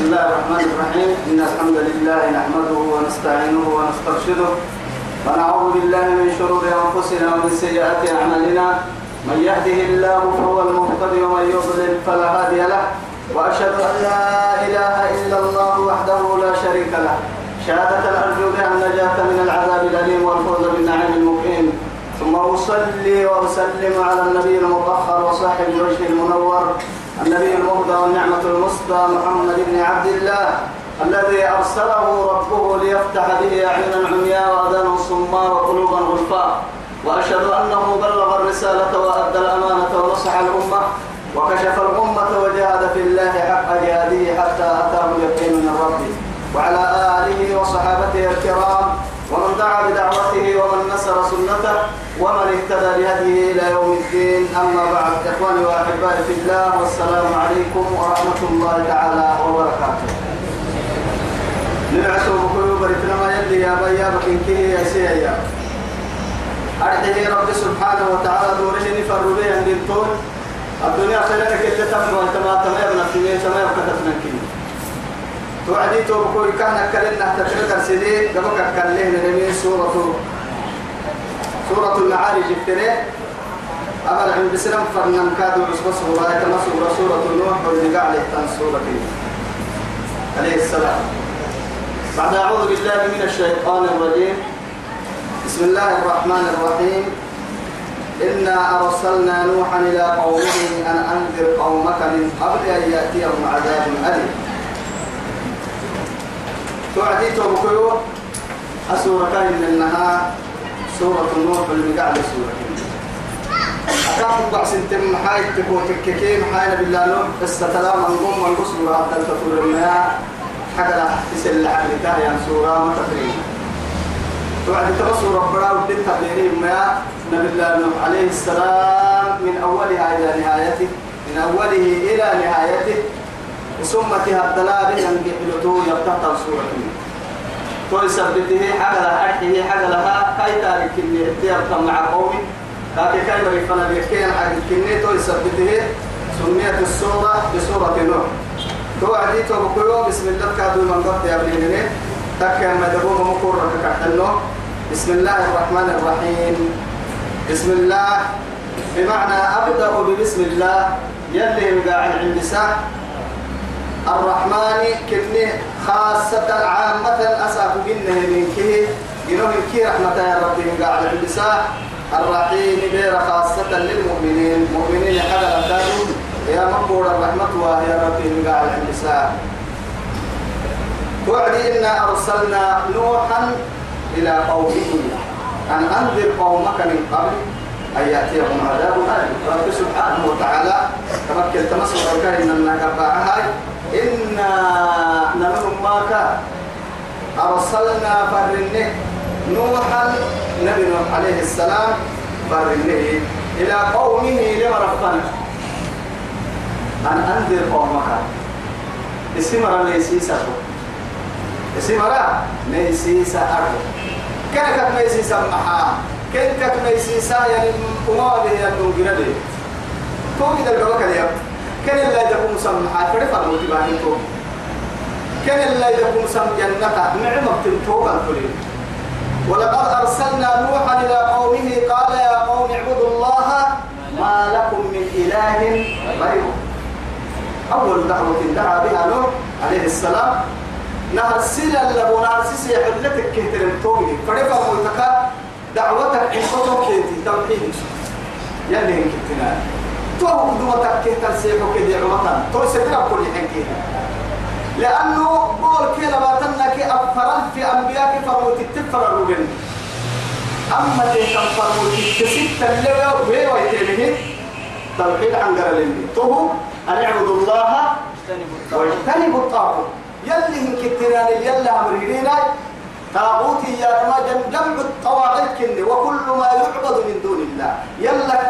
بسم الله الرحمن الرحيم إن الحمد لله نحمده ونستعينه ونسترشده ونعوذ بالله من شرور أنفسنا ومن سيئات أعمالنا من يهده الله فهو المهتدي ومن يضلل فلا هادي له وأشهد أن لا إله إلا الله وحده لا شريك له شهادة أرجو بها النجاة من العذاب الأليم والفوز بالنعيم المقيم ثم أصلي وأسلم على النبي المطهر وصاحب الوجه المنور النبي المهدى والنعمة المصدى محمد بن عبد الله الذي أرسله ربه ليفتح به أعينا عمياء وأذانا صماء وقلوبا غلفاء وأشهد أنه بلغ الرسالة وأدى الأمانة ونصح الأمة وكشف الأمة وجاهد في الله حق جهاده حتى أتاه اليقين من ربه. وعلى آله وصحابته الكرام دعا بدعوته ومن نصر سنته ومن اهتدى بهديه إلى يوم الدين. أما بعد إخواني وأحبائي في الله والسلام عليكم ورحمة الله تعالى وبركاته. نبعثوا بريتنا ما يلي يا بيا بكين كي يا سيا. أرحيه رب سبحانه وتعالى دوره نفر به عند الدنيا خلالك اللي تفهم وانتما تمام نفسي تمام كتبنا كي توعدي تو كان كلنا تتذكر سيدي قبل كان نبي سورة سورة المعارج ابتناء أمر عند بسلام فرنان كادوا عصبة سورة كما سورة واللي قاعد يحتان سورة عليه السلام. بعد أعوذ بالله من الشيطان الرجيم. بسم الله الرحمن الرحيم. إنا أرسلنا نوحا إلى قومه أن أنذر قومك من قبل أن يأتيهم عذاب أليم. توعدي توبكيو أسورة كاين النهار سورة النوح اللي قاعد سورة أكاف بعض سنتم محاي تكو تككي محاي بالله نوح بس تلام أنقوم من قصر هذا التطور المياه. حاجة لا تسل لحالتها يعني سورة ما تقريبا توعد تبصر ربنا ودين تبليغي ما نبي الله نوح عليه السلام من أولها إلى نهايته من أوله إلى نهايته. وسمتها الدلالة ينجح له يبتطل سورة توي سبته حاجة لها أرحيه حاجة لها كاي تارك اللي اختيار مع قومي. كاكي كاي بريفنا بيكين حاجة كني توي سبته سميت السورة بسورة نوح. تو عدي تو بكيو بسم الله كادو من قبط يا ابني تكا ما دبوه مكور كحتنو بسم الله الرحمن الرحيم. بسم الله. بمعنى أبدأ ببسم الله. يلي قاعد عند ساعة الرحمن كني خاصة عامة أساف جنه من كه. جنوه كي رحمة يا ربي من قاعد النساء. الرحيم غير خاصة للمؤمنين. مؤمنين حدا لكانوا يا مقبول الرحمة ويا ربي من قاعد النساء. وعدي إنا أرسلنا نوحا إلى قومه. أن أنذر قومك من قبل أن يأتيهم عذاب أليم. رب سبحانه وتعالى تمكن تمسك الكلمة من هاي إنا نمر ماك أرسلنا فرنه نوحا نبي نوح عليه السلام فرنه إلى قومه لما رفنا أن أنذر قومك. اسم رأى ليسيسا اسم رأى ليسيسا أرض كانت ليسيسا محا كانت ليسيسا يعني أمامه ينون جنبه توقي دلقوك اليوم كان الله يدكم مسمى فرفع المتبعين توقي كان الله يدكم مسمى جنة نعمة تنتوبا كلين ولقد أرسلنا نوحا إلى قومه قال يا قوم اعبدوا الله ما لكم من إله غيره. أول دعوة دعا بها نوح عليه السلام. نهر سيلا لبو نهر سيسي حلتك كهتر التومي فرفع ملتقى دعوتك قطب كيتي توحيد. يعني هنك التنال تو دوتك كهتر سيحو كده عمطان تو سيدنا كل حين لأنه قول كلا باتنا كي أفرد في أنبياء فرموت التفر الرجل أما تيكم فرموت التسيت اللي ويو يتبه توحيد عن قرلين تو أن اعبدوا الله واجتنبوا الطاغوت يلي هن كتنان يلا أمرينا طاغوتي يا ما جنب الطواغيت كن وكل ما يعبد من دون الله يلا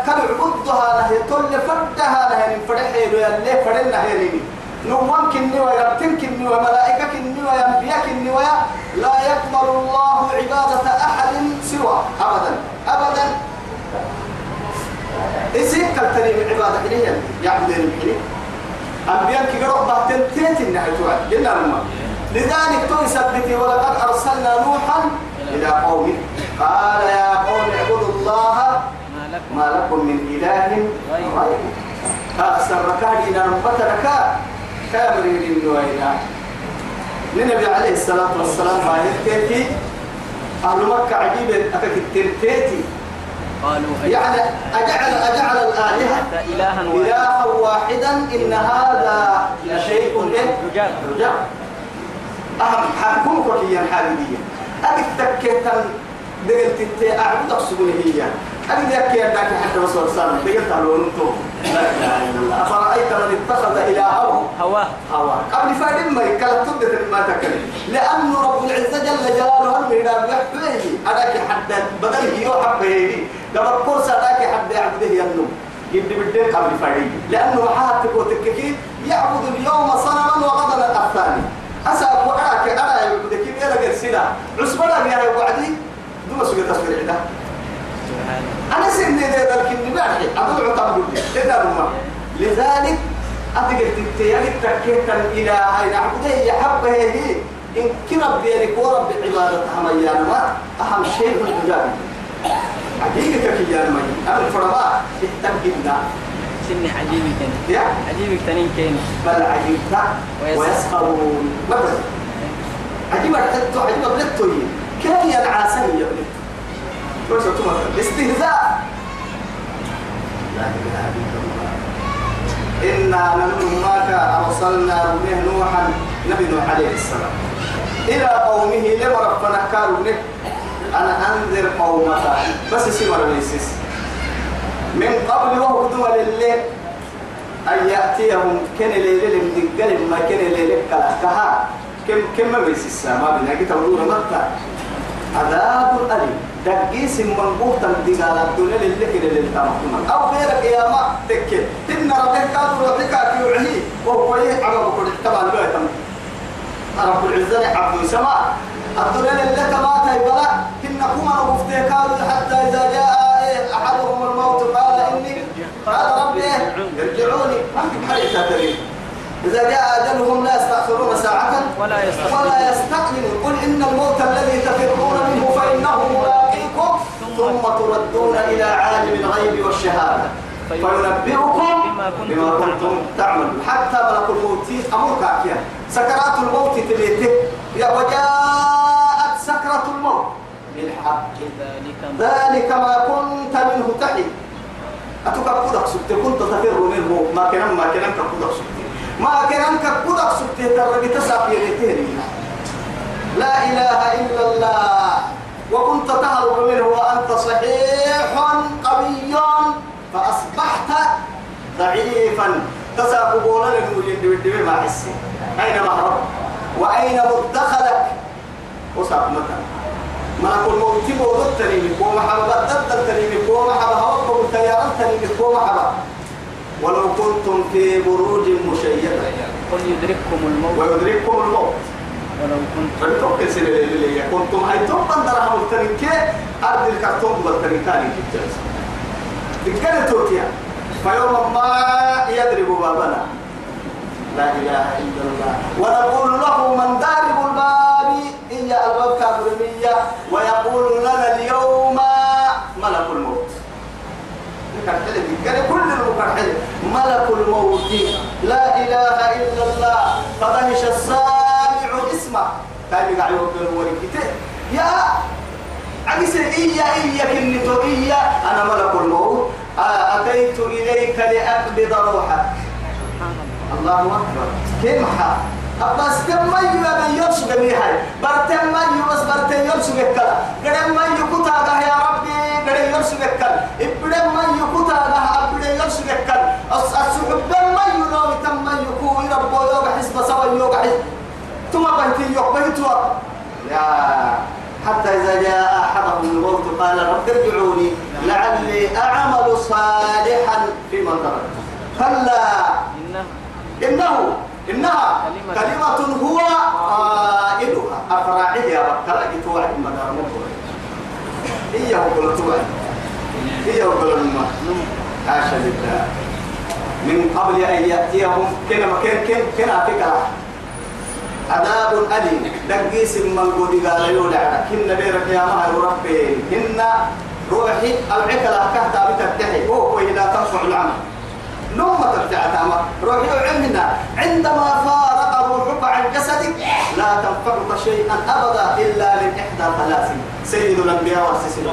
عبدها له تل فدها له من فرحه يلا فرنا هيني نوم كني ويرتم كني وملائكة كني وأنبياء كني ويا لا يقبل الله عبادة أحد سوى أبدا أبدا. إسيك كالتريم عبادة إليه يعبد الحليم أنبياء كي تيت النحي توعد إلا الماء لذلك تو يثبتي ولقد أرسلنا نوحا إلى قومه. قال يا قوم اعبدوا الله لكم. ما لكم من إله غيره. أكثر ركادي نربت ركا كامرين النوينا للنبي عليه الصلاة والسلام كيتي أهل مكة عجيبة. أكاك التنتيتي قالوا يعني أجعل أجعل الآلهة إلها واحدا إلها واحدا. إن هذا لشيء؟ رجال. رجال. أهم حكمك وكيا حاليا أبي تكيتا دقلت انت أعبد ذاك يا ذاك حتى رسول الله دقلت على ونتو لا إله إلا الله. أفرأيت من اتخذ إلهه؟ هواه هوا. قبل فادم ما يكلا تبدأ ما تكلم. لأنه رب العزة جل جلاله هل مهدام يحبه أداك حد بدل هيو حبه قبل كورس أداك حد يعبده ينم يبدي بالدين قبل فادم لأنه حاتك وتككي يعبد اليوم صنما وغدا الثاني. أسأل وعاك أنا يبدك كيف يلا قرسنا عصبنا يا وعدي. دوما سوى تصوير عدا سبحان أنا سنة ذا لكن نبعي أقول عتاب إذا ما. لذلك أتقل تتيان تكيتا إلى هاي نعبده يحبه هي إن كرب بينك ورب عبادة هميان ما أهم شيء في الحجاب حقيقة كيان ما أنا الفرما اتقلنا. سن عجيبي كان. يا؟ عجيبي تنين كان. بل عجبت ويسخرون. مثلا عجيبة حتى عجيبة بلتو كان ينعاسني يا بلتو كويس تمام استهزاء. لا إله إلا الله. إنا نحن معك أرسلنا رومه نوحا نبي نوح عليه السلام. إلى قومه لما ربنا كانوا أنا أنذر قومك. بس سيما ليسس من قبل وهو دول الليل أن يأتيهم. كن ليلة من دقل ما كن ليلة كلا كها كم كم ما بيس السماء بنا كي تقولون متى عذاب أليم. دقيس من بوتا دقال الدنيا اللي كن اللي تمام أو غيرك يا ما تكل إن ربك كاتو ربك كيوعي وهو يعرف كل طبعا لا يتم. رب العزة عبد السماء. الدنيا اللي تمات يبلا إنكم أنا مفتكار حتى إذا جاء إيه أحدهم الموت قال إني قال ربي إيه؟ ارجعوني. ما في حرية تدري. إذا جاء أجلهم لا يستأخرون ساعة. ولا يستقبلون قل إن الموت الذي تفرون منه فإنه ملاقيكم ثم تردون إلى عالم الغيب والشهادة. فينبئكم بما كنتم تعملون. حتى ملك الموت أمر كاكيا سكرات الموت تليته يا وجاءت سكرة الموت. بالحق. ذلك ما كنت منه تحي. أتوقع سبت كنت تفر منه. ما كان ما كان كقدك سبت ما كان كقدك سبت بتسعى يديه لا إله إلا الله. وكنت تهرب منه وأنت صحيح قوي فأصبحت ضعيفا. تسعى قبولا للمجند بالدماء مع حسي. أين مهرب وأين مدخلك؟ وصعب مثلا ما كل موت بودت تريمك ومحبا بدل تريمك ومحبا هوكم تيارا تريمك ومحبا ولو كنتم في بروج مشيدة. قل يدرككم الموت. ويدرككم الموت. ولو كنتم فلتوكل سنة اللي كنتم هاي ملتنكي أرض الكرتون تكاد تركيا. فيوم ما يضرب بابنا. لا إله إلا الله. ونقول له من الباب إيا الباب ويقول لنا اليوم ملك الموت. كل المكرحل ملك الموت. لا إله إلا الله. اسمه كان يقع يوكل وركته يا عكس إيا إيا كنتو إيا. أنا ملك الموت. أتيت إليك لأقبض روحك. الله أكبر. كم حا؟ بس ما يبقى من يرسو جميعا برتم ما يبس برتم يرسو بكلا. قدم ما يكتا يا ربي قدم يرسو بكلا إبدم ما يكتا أبدم يرسو بكلا السحب ما ينوي تم ما يكو ربو يوغا حسب سوا يوغا حسب ثم يا حتى إذا جاء أحدهم الموت قال رب ارجعوني لعلي أعمل صالحا فيما تركت كلا إنه. إنه. إنها كلمة. كلمة هو قائلها. أفراعه يا رب جتوا عند مدار هو قلت هو قلت ما حاشا لله من قبل أن يأتيهم مكان كن كنا فكرة عذاب أليم دقيس من قد قال يولع. كنا بيرك يا مهر ربي. كنا روحي العكلة كهتا بترتحي هو إذا تنفع العمل نوم ترجع تاما روحي عندنا عندما فارق روحك عن جسدك لا تنفعك شيئا أبدا إلا من إحدى ثلاث سيد الأنبياء والسيد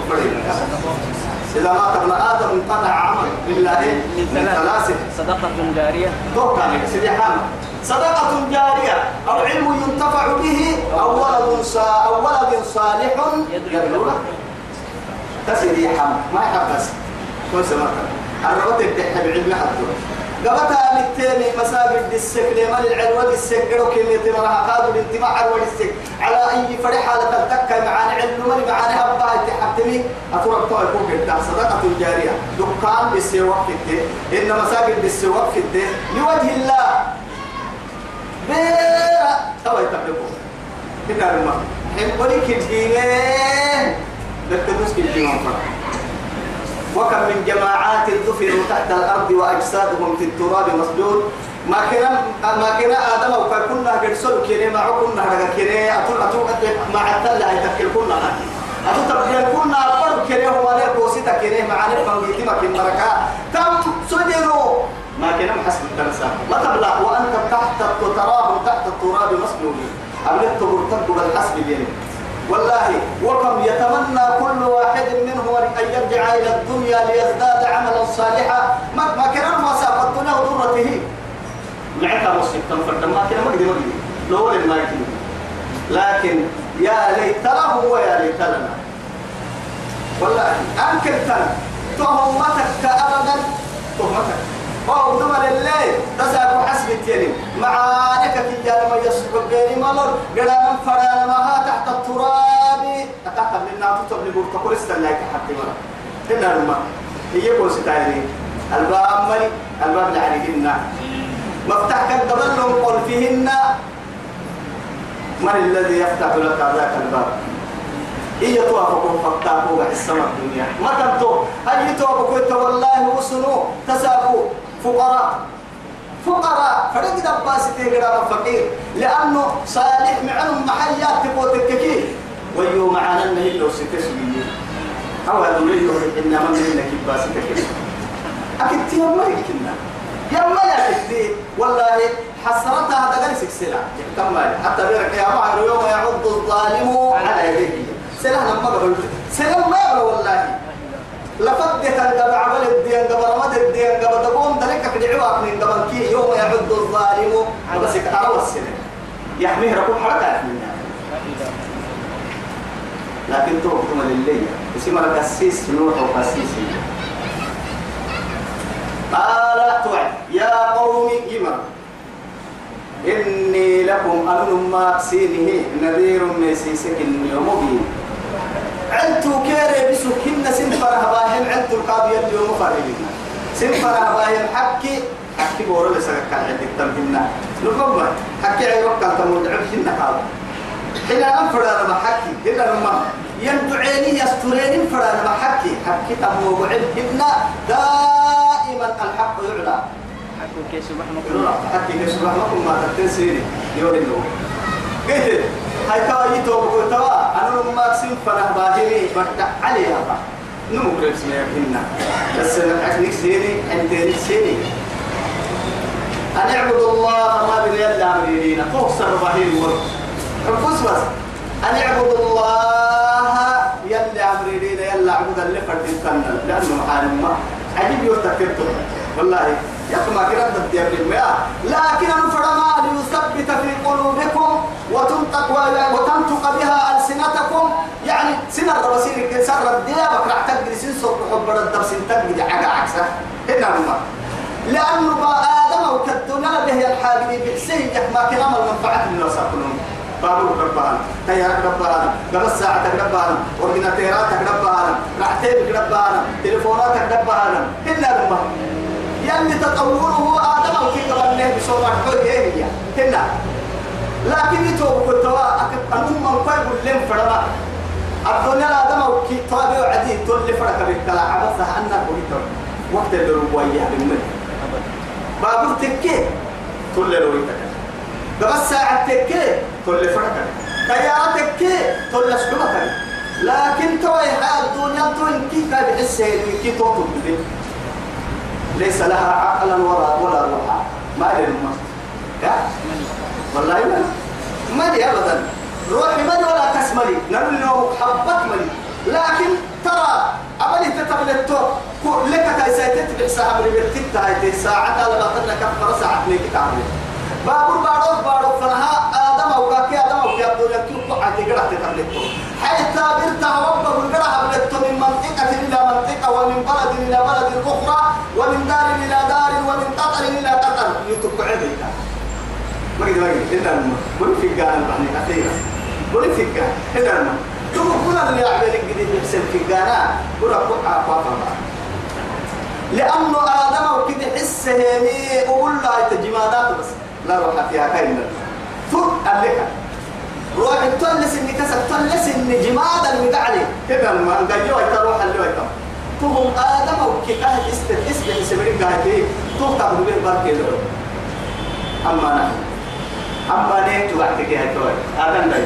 إذا مات ابن آدم انقطع عمل إلا إيه؟ من من ثلاث صدقة جارية. توقع سيدي حامد. صدقة جارية أو علم ينتفع به أو ولد أو ولد صالح يدعو له تسيدي حامد ما يحب بس كل سمعت الربط بتحب علم حدو قبتها بالتالي مساجد السك لمن العلوة السك قالوا كلمة مرها قادوا الانتماع على السك على أي فرح على تلتك معانا علم من معانا هبا تحتمي أتورك طوى يكون قدام صدقة جارية. دكان بالسواق في إن مساجد بالسواق في الدين. لوجه الله. بيرا توا يتبقوا هنا الماء حين وليك الدينين بكتبوس كالدينين فرق وكم من جماعات ذفروا تحت الأرض واجسادهم في التراب مسجود ما كنا ما كنا آدم أو كنا قد سلك كنا ما كنا هذا كنا اتول اتول ما عتل لا يتكل كنا اتول تبدي كنا فرق كنا هو لا بوسيتا كنا معنا فنجيتي ما كنا مركا كم سجنوا ما كنا محسب الدرسة ما تبلغ وأنت تحت تراهم تحت التراب مسجود أبلغت مرتب بالحسب بينك. والله وكم يتمنى كل واحد منهم أن يرجع إلى الدنيا ليزداد عملا صالحا. ما ما كان ما ساق الدنيا وضرته معك مصيب تنفرد ما كان مقدي مقدي لو ما يكون لكن يا ليت له ويا ليت لنا. والله انكرت تهمتك ابدا. تهمتك. أو دمر الليل تساق حسب التيني معانك تجار ما يصبح غير ملر قلنا فرا ما تحت التراب أتحت لنا تطب لبورتقول استنى حتى مرة هنا الماء هي كون ستايري الباب ملي الباب لعنيهن مفتاح كالدبل لهم قل فيهن من الذي يفتح لك ذاك الباب إيه توافقوا فتاكوا السماء الدنيا ما تبتو أي توافقوا والله وسنو تساقوا فقراء. فقراء. فرق دباس تيغرا فقير. لأنه صالح معهم محيات تبو تككي ويو معانا نهي لو ستسوي أو هذا مريد إنما من إنك باس تككي أكيد تيام ما يكنا يا ما يكدي والله حسرتها هذا قال سكسلا كمل حتى بيرك يا معر يوم يعض الظالم على يديه. سلام لما قبل سلام ما والله. لفدت الدم عمل الدين قبل مد الدين قبل تقوم ذلك في دعوة من قبل كي يوم يعد الظالم. بس يتعرض السنة يحميه ركوب حركة منها لكن توقتم لله اسم القسيس نوح وقسيس. قال توعد. يا قوم إمر إني لكم أمن ما سينه نذير مسيسك اليوم عدتو كيري بسو كنا سنفر هباهم عدتو القابية اليوم فرهبنا سنفر هباهم حكي حكي بورو لسكك عدك تمهنا لقم حكي عيوك تمود عبهن قال حين أنفر أنا حكي إلا لما يندعيني يسترين فر أنا حكي. حكي تمو عبهن دائما الحق يعلى. حكوا كيس محمد حكي كسبح لكم ما تتنسيني يوري قلت هاي توا يتو توا أنا ما أقسم فرح باهري بدع عليها با. نمو كريس ما يبهنا بس أكنك سيني عندي سيني. أن اعبدوا الله ما بين يلا أمرينا تخسر باهري ورد. حبوس بس. أن اعبدوا الله يلا أمرينا يلا عبد اللي فرد لأنه محارم ما. عجيب يرتكبته والله يقما كنا تدير الماء لكن الفرما ليثبت في قلوبكم وتنطق وتنطق بها ألسنتكم. يعني سنة الرسول سر الديابك راح تقدر سنسر حب الدرس تقدر حاجة عكسه. هنا هما لأنه با آدم وكدنا به الحاجة بحسين ما كنا المنفعة من الناس كلهم. بابور ربها تيارك ربها قبل ساعتك ربها ورقناتيراتك ربها رعتيبك ربها تليفوناتك ربها هنا لما يلي تطوره آدم أو كي قبل له بصورة حول هي هنا لكن يتوب كتوا من قيب لهم فرما. الدنيا آدم أو كي طابع عديد تولي فرق بالكلا. عبثها أنك وليتر وقت الربوية بالمن بابور تكي كل لويتك بس ساعة تكي كل فرقك طيارة تكي كل سلوكك. لكن توي حال الدنيا توي كي بحس كي توتو ليس لها عقلا ولا ولا روحا. ما يا والله ما مالي ابدا. روحي مالي ولا نقول له حبت ملي. لكن ترى أبلي تتبلت لك تايساي تتبع ساعة من بيتك تايتي ساعة. على بطلنا كفر ساعة ليك تعمل بابور بارو بارو فنها آدم أو كاكي آدم أو كي أبدو يكيو قعتي قرأت تتبلتو حتى برتا ربه القرأ بلتو من منطقة إلى منطقة ومن بلد إلى بلد أخرى ومن دار إلى دار ومن قطر إلى قطر. يتبع عديك ما قد ما قد إلا الماء. قل في قانا بعني أخيرا قل في قانا إلا الماء. ثم كنا اللي يعمل قد يحسن في قانا قل أقول أقوى لأنه آدم وكده حس هني وقول له تجمادات بس. لا روح فيها كاين. فوق عليك روح تلس إني كسب تلس إني جمادا المقعلي كده ما نقجوا يتروح اللي يتم تهم آدم وكده أهل استر اسم سبرين قاعدين توقع به بركة له أما نحن. أما نيت وقتك يا توي آدم ده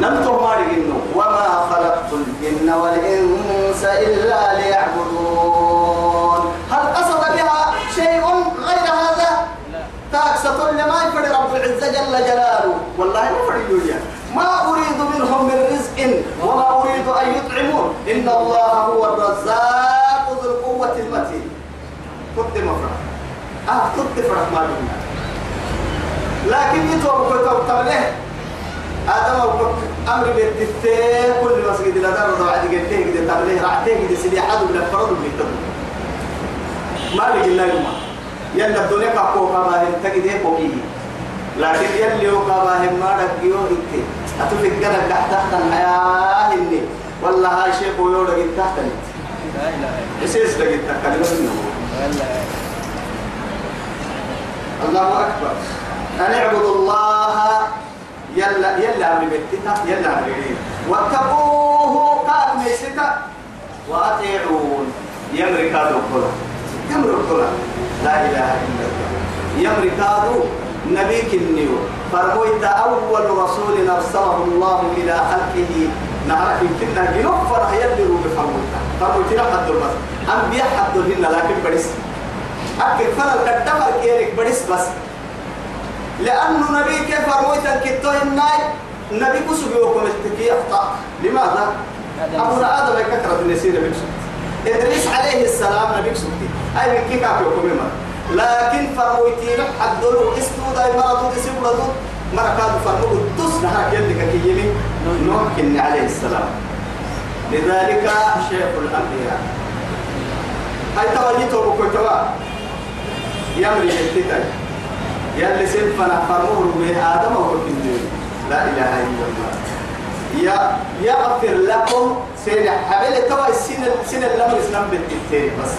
نمتو ماري إنه. وما خلقت الجن والإنس إلا ليعبدون. هل قصد تاكسة لما يفرد رب العزة جل جلاله. والله ما فرد ما أريد منهم من رزق وما أريد أن يطعمون. إن الله هو الرزاق ذو القوة المتين. كنت مفرح. آه كنت فرح ما دمنا. لكن يتوب كتب تبليه آدم أبوك أمر بيتتين كل مسجد لا دار عدي قلتين كده تبليه رعتين سيدي حد من الفرد بيتبه ما لقي الله يوم. يلا الدنيا كاكو كاباهم تجده كوكي لكن يلي وكاباهم ما رجيو إنت أتوفيك جنك تحت تحت الحياة إني والله هاي شيء قويو لقيت تحت لا إله إيش لقيت تحت كلمة منه إلا الله. أكبر. أن اعبدوا الله. يلا يلا من بيتنا يلا من واتقوه كاد ميسكا وأطيعون. يمري كادو كلا يمري كلا لا إله إلا الله. يمري كادو نبيك النيو. فرمويت أول رسول أرسله الله إلى خلقه. نعرف يمكننا فرح يلي بفرمويتا فرمويت حد البس. أنبياء حد الهن لكن بديس أكل فلا الكتفر كيرك بديس بس. لأنه نبي كيف فرمويت الكتو الناي نبي كسب يوكم استكي أخطأ لماذا؟ أبو آدم يكثرة النسير بيكسب إدريس عليه السلام نبي كسب أي من كيف يوكم يمر لكن فرمويتي لك حدولو استو داي مرضو تسيب لدو مركاد فرمو الدس نهاك يلك كي يمين نوح عليه السلام. لذلك شيخ الأنبياء. هاي تواجيتو بكتوا يمري يتتاي يلي سنفنا فرموه به آدم وكل لا إله إلا الله. يا يغفر لكم سيد حبيل توا السنة السنة لما الإسلام بالتالي بس.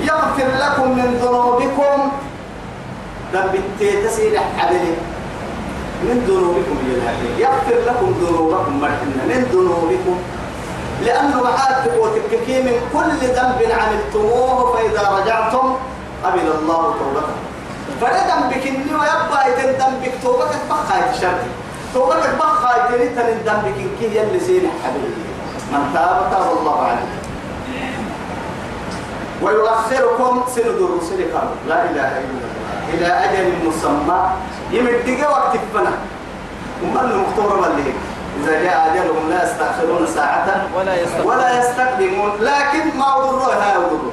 يغفر لكم من ذنوبكم. ذنب التالي سيد حبيل من ذنوبكم يا يغفر لكم ذنوبكم مرحنا من ذنوبكم. لأنه معاتك وتككي من كل ذنب عملتموه فإذا رجعتم قبل الله توبتكم. فردم بك إني ويبقى يتن دم بك توبك بخا توبك بخا يتن تن دم بك إنك يلي زين حبيبي. من تاب تاب الله عليه. ويؤخركم سند الرسل قالوا لا إله إلا الله. إلى أجل مسمى. يمدق وقت فنا ومن المختور اللي إذا جاء أجلهم لا يستأخرون ساعة ولا يستقبل ولا يستقدمون. لكن ما أضره ها أضره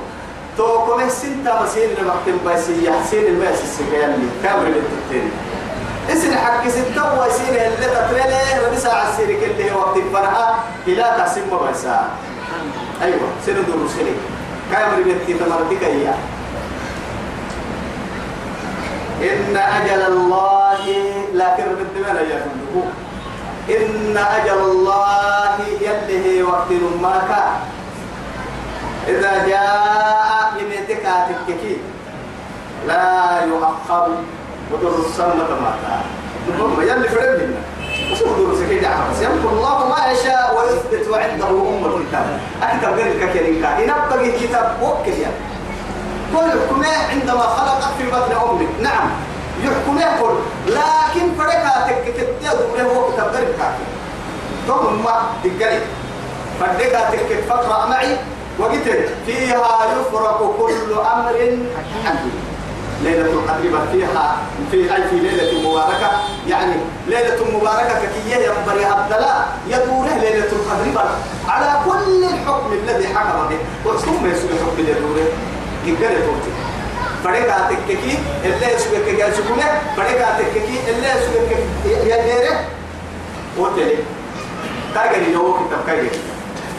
تو كم سنتا مسين لمكتب بيسي يحسين الماس السجال اللي كامل التتين اسن حق سنتا ويسين اللي ساعة السيرك اللي هو وقت فرحة. إلى تحسين ما بيسا أيوة سنة دور سنة كامل بيتي تمرتك إياه إن أجل الله لكن بالدمان يا إن أجل الله يلي وقت ما إذا جاء يميتك تككي. لا يؤخر. ودر السمة ماتا ثم يلي فرد منا وصول سكيد عبس يمكن الله ما يشاء ويثبت وعنده أم الكتاب أكتب غير الكثيرين إن أبقى كتاب وكل يعني كل يحكمه عندما خلقك في بطن أمك نعم يحكمه كل لكن فرقاتك هو كتاب غير كافي ثم تقري فرقاتك فقرأ معي وقلت فيها يفرق كل أمر حكيم ليلة القدر فيها في أي في ليلة مباركة. يعني ليلة مباركة كي ينبري الدلاء يدوره ليلة القدر على كل الحكم الذي حكم به. وثم يسوي اللي يدوره يقدر توتي فريقا تككي اللي يسوي كي يسوي فريقا تككي اللي يسوي كي يديره وتلي تاجري لو كتب كاجري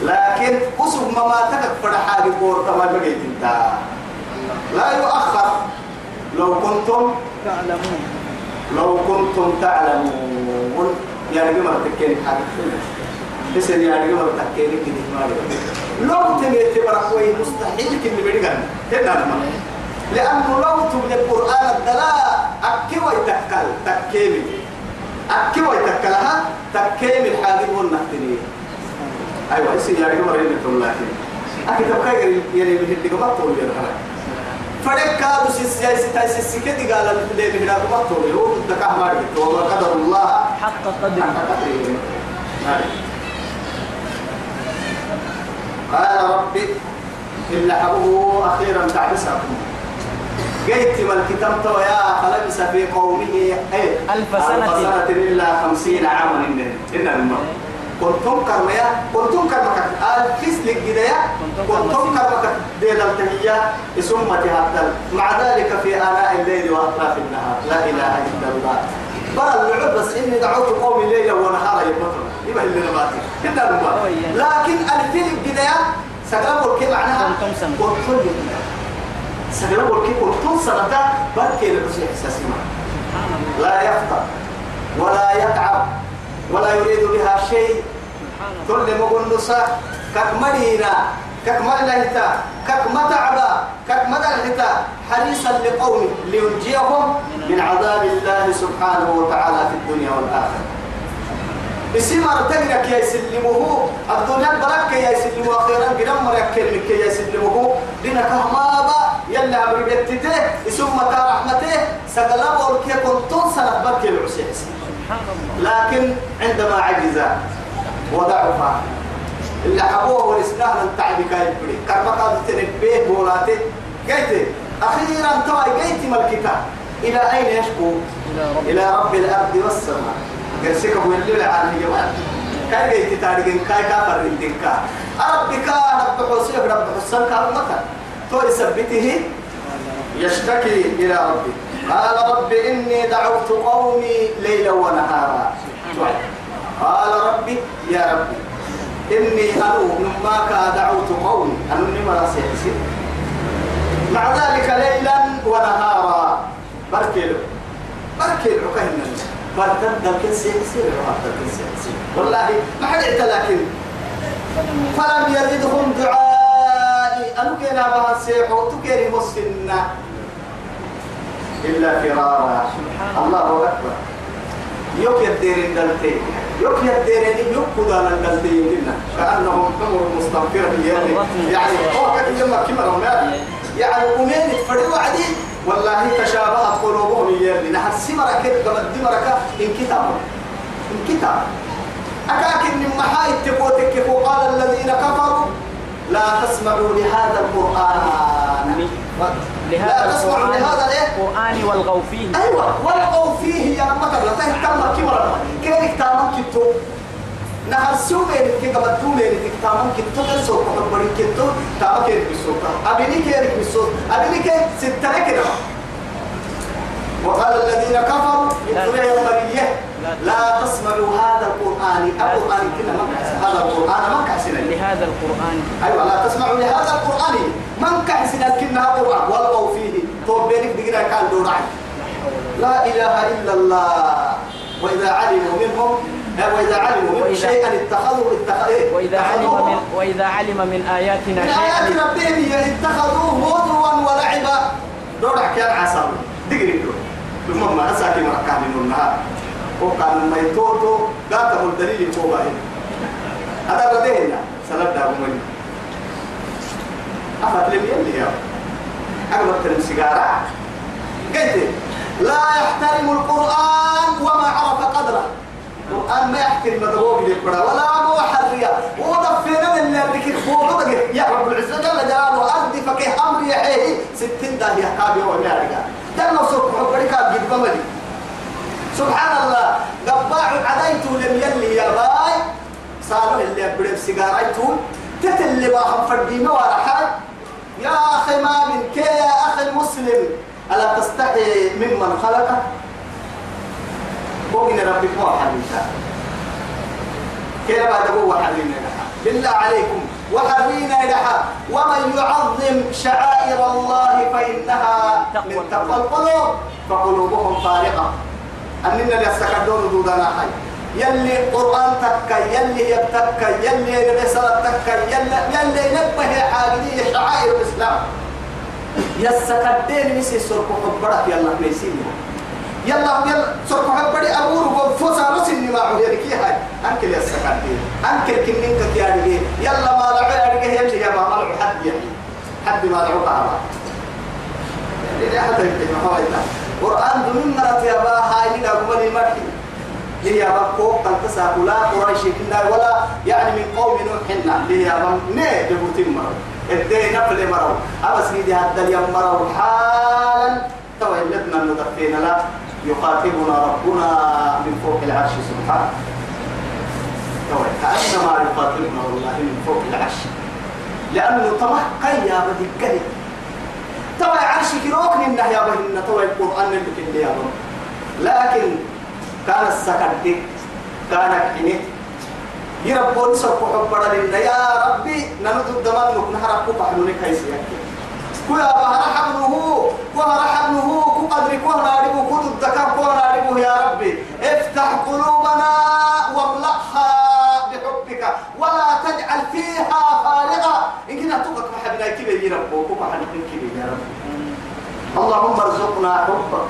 لكن أسب ما تكك فرحا بقور كما بقيت انت. لا يؤخر. لو كنتم تعلمون. لو كنتم تعلمون. يعني بما تكين حاجة. بس يعني بما تكين كده ما لو تميت بركوي مستحيل كن بيدغن هنا ما. لأنه لو تبني القرآن الدلاء أكوي تكل تكيمي أكوي تكلها تكيمي الحاجة والنهتنية أيوة يصير يعني بما رينا تقول أكيد تبقى يعني بهدي ما تقول يا فرق كادو سيسيا ستاي سيسيكا دي قال اللي بهنا تقول. هو دكا ما وما قدر الله. حق قدره حق قدره قال ربي إلا حبه أخيرا تعبسكم. جيت ما الكتاب تو يا فلبس في قومه. إيه. ألف سنة. ألف سنة إلا خمسين عاما. إن إن الماء كنتم كرميا كنتم كرمك الكيس لك جديا كنتم كرمك دير التهية ثم تهدل مع ذلك في آناء الليل وأطراف النهار. لا إله إلا الله. برا اللعب بس إني دعوت قومي ليلا ونهارا يبطل يبقى اللي نباتي كده لكن الفيل الجديا سقربوا الكي معناها كنتم سنة. كنتم سقربوا الكي كنتم سنة. بركي لبسي إحساسي الله. لا يفطر ولا يتعب ولا يريد بها شيء. سبحان الله كل مغنسة ككمدينة ككمدينة ككمتعبة ككمدينة حريصا لقومه لينجيهم من عذاب الله سبحانه وتعالى في الدنيا والآخرة. اسم ارتقلك يا يسلمه. الدنيا برك يا يسلمه. أخيرا قدام مرك لك يا يسلمه. دينك مابا يلا أمر بيتته اسم متى رحمته سقلب ولك كنت سنة برك العسيس لكن عندما عجز وضعف اللي حبوه والإسلام التعب كاي بدي كربك تنبيه بولاته. قلت أخيرا توي قلت ملكتا إلى أين يشكو؟ إلى رب. الأرض والسماء. قرسك هو اللي العالم جمال كاي قلت تاريخ كاي كافر ردين كا ربك رب حسيب رب حسن كارمك تو يثبته يشتكي إلى ربي. قال رب إني دعوت قومي ليلا ونهارا. قال ربي يا ربي إني أنو مما دعوت قومي. أنو نمرا سيحسي مع ذلك ليلا ونهارا. بركيلو بركيلو كهنا برتد دلك سيحسي برتد سيحسي والله ما حد لكن فلم يزدهم دعائي. أنو كنا بها السيح وتكري مسنا إلا فرارا. الله أكبر. يوك يديرين دلتين يوك يديرين يوك كدانا دلتين لنا كأنهم حمر مستنفرة يعني يعني هو كده يما كمرة ومال؟ يعني أمين فريوا عدي. والله تشابهت قلوبهم يلي نحن سمرة كده قبل دمرة إن كتاب. إن كتاب. أكاكن من محايد تقوتك وقال الذين كفروا؟ لا تسمعوا لهذا القرآن. لهذا تسمعوا القرآن لهذا الإيه القرآن والغوا فيه أيوه والقوا فيه يا مطر لا تهتم كبرا كيف تامن كتو نهر سومين كي قبل تولين كي تامن كتو كسو قبل كتو تامن كيف بسوط ابني كيف بسوط ابني كيف ستة كده؟ وقال الذين كفروا يا مرية لا تسمعوا هذا القرآن. القرآن كنا هذا القرآن كحسنا لهذا القرآن. أيوة لا تسمعوا لهذا القرآن. من كحسنا كنا قرآن والقوا فيه؟ طوبينك دقنا كان دور عين. لا إله إلا الله. وإذا علموا منهم وإذا علموا منهم شيئا اتخذوا اتخذوا وإذا علم من وإذا علم من آياتنا من آيات شيئا ربهم اتخذوه هزوا ولعبا. دور كان عسل دقري دور ما أساكي مركان من النهار. وكان ما يتوتو قاتل الدليل فوق هذا بدينا سلام دابو مني أفت لم يلي يا. أقبل السيجارة قلت لا يحترم القرآن وما عرف قدره. القرآن ما يحترم مدروب للقرآن ولا هو حرية. ودفنا من اللي ذكر فوق يا رب العزة جل جلاله أرضي فكي أمر يحيي ستين داهية كابي ولا رجال. جل سوق حبرك قد بمدي. سبحان الله. قباع عديت لم يلي يا باي. صاروا اللي يبرد سيجارته تتلي باهم فردينا ولا حاجة يا أخي ما من كي يا أخي المسلم. ألا تستحي ممن خلقك؟ بوغن ربك مو حريتا كيف بعد هو حرينا بالله عليكم. وحرينا لها ومن يعظم شعائر الله فإنها من تقوى القلوب فقلوبهم فارقة. أننا اللي يستكدون دودنا حي. يلي قرآن تكا يلي يبتكا يلي رسالة تكا يلي يلي نبه حاجدية شعائر الإسلام. يستكدين مسي سرقو حبرك يلا ميسيني يلا يلا سرقو حبري أبور وفوسا رسل معه يلي كي هاي. أنكل يستكدين أنكل كنين كتياري يلا ما لعوا أرجع يلي يا ما ملعو حد يلي حد ما لعو يعني لا حتى يمكن ما هو قرآن دون مرات يا با هاي من أقوى المرحي. ليه بقى تنتسى ولا قريش كنا ولا يعني من قوم نوح ليه بقى نه جبوتين مرة الدين نفل مرة أبس نيدي هذا اليوم مرة حالا. تو لدنا ندفينا لا. يخاطبنا ربنا من فوق العرش سبحانه. كأنما يخاطبنا والله من فوق العرش. لأنه طمع قيا بدي طبعا عرشك روكن إنه يا بهن طبعا القرآن اللي في اللي لكن كان السكت كان كني يربون سوف حبنا لنا. يا ربي ننود الدمان لك نهرب كحلونك هيسيك كويا بهر حبنه كوهر حبنه كقدر كوهر عربه كود الذكر كوهر عربه يا ربي. افتح قلوبنا واملأها بحبك ولا تجعل فيها فارغة. إن كنا تبقى محبنا كبير يا رب؟ وكبحنا كبير يا رب؟ اللهم ارزقنا حبك.